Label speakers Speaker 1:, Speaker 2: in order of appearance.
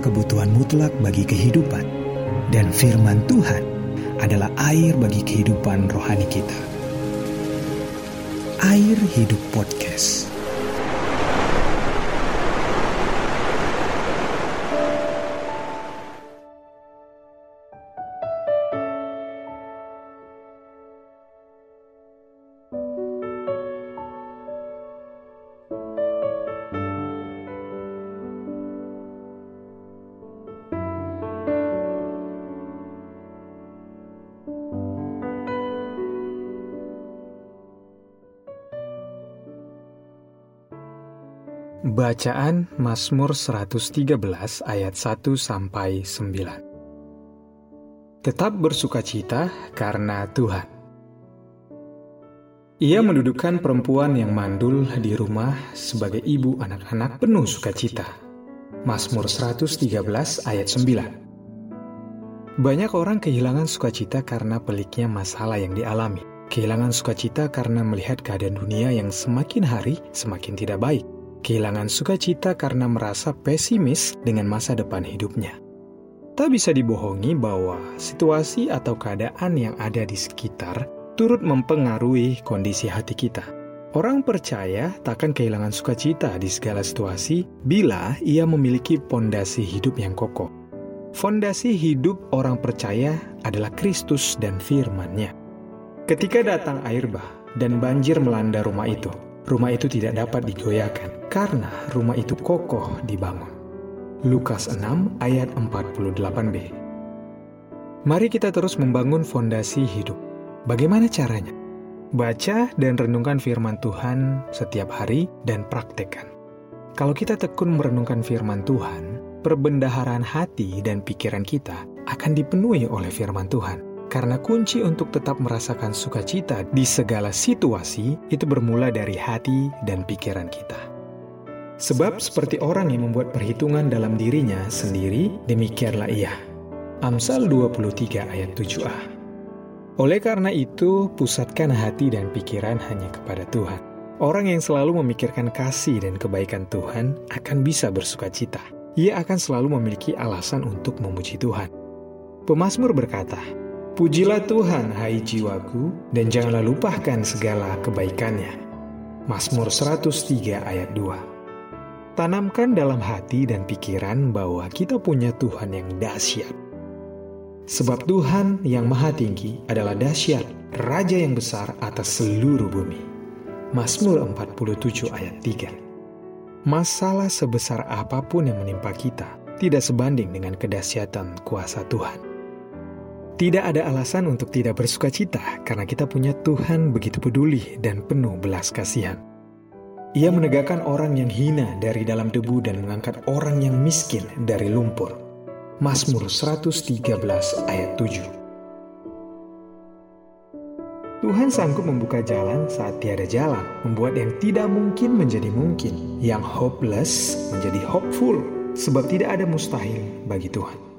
Speaker 1: kebutuhan mutlak bagi kehidupan, dan firman Tuhan adalah air bagi kehidupan rohani kita. Air Hidup Podcast.
Speaker 2: Bacaan Mazmur 113 ayat 1 sampai 9. Tetap bersukacita karena Tuhan. Ia mendudukkan perempuan yang mandul di rumah sebagai ibu anak-anak penuh sukacita. Mazmur 113 ayat 9. Banyak orang kehilangan sukacita karena peliknya masalah yang dialami. Kehilangan sukacita karena melihat keadaan dunia yang semakin hari semakin tidak baik kehilangan sukacita karena merasa pesimis dengan masa depan hidupnya. Tak bisa dibohongi bahwa situasi atau keadaan yang ada di sekitar turut mempengaruhi kondisi hati kita. Orang percaya takkan kehilangan sukacita di segala situasi bila ia memiliki fondasi hidup yang kokoh. Fondasi hidup orang percaya adalah Kristus dan firman-Nya. Ketika datang air bah dan banjir melanda rumah itu, rumah itu tidak dapat digoyahkan karena rumah itu kokoh dibangun. Lukas 6 ayat 48b. Mari kita terus membangun fondasi hidup. Bagaimana caranya? Baca dan renungkan firman Tuhan setiap hari dan praktekkan. Kalau kita tekun merenungkan firman Tuhan, perbendaharaan hati dan pikiran kita akan dipenuhi oleh firman Tuhan karena kunci untuk tetap merasakan sukacita di segala situasi itu bermula dari hati dan pikiran kita. Sebab seperti orang yang membuat perhitungan dalam dirinya sendiri, demikianlah ia. Amsal 23 ayat 7a. Oleh karena itu, pusatkan hati dan pikiran hanya kepada Tuhan. Orang yang selalu memikirkan kasih dan kebaikan Tuhan akan bisa bersukacita. Ia akan selalu memiliki alasan untuk memuji Tuhan. Pemasmur berkata, Pujilah Tuhan, hai jiwaku, dan janganlah lupakan segala kebaikannya. Mazmur 103 ayat 2 Tanamkan dalam hati dan pikiran bahwa kita punya Tuhan yang dahsyat. Sebab Tuhan yang maha tinggi adalah dahsyat, Raja yang besar atas seluruh bumi. Mazmur 47 ayat 3 Masalah sebesar apa pun yang menimpa kita tidak sebanding dengan kedahsyatan kuasa Tuhan. Tidak ada alasan untuk tidak bersuka cita karena kita punya Tuhan begitu peduli dan penuh belas kasihan. Ia menegakkan orang yang hina dari dalam debu dan mengangkat orang yang miskin dari lumpur. Mazmur 113 ayat 7 Tuhan sanggup membuka jalan saat tiada jalan, membuat yang tidak mungkin menjadi mungkin, yang hopeless menjadi hopeful, sebab tidak ada mustahil bagi Tuhan.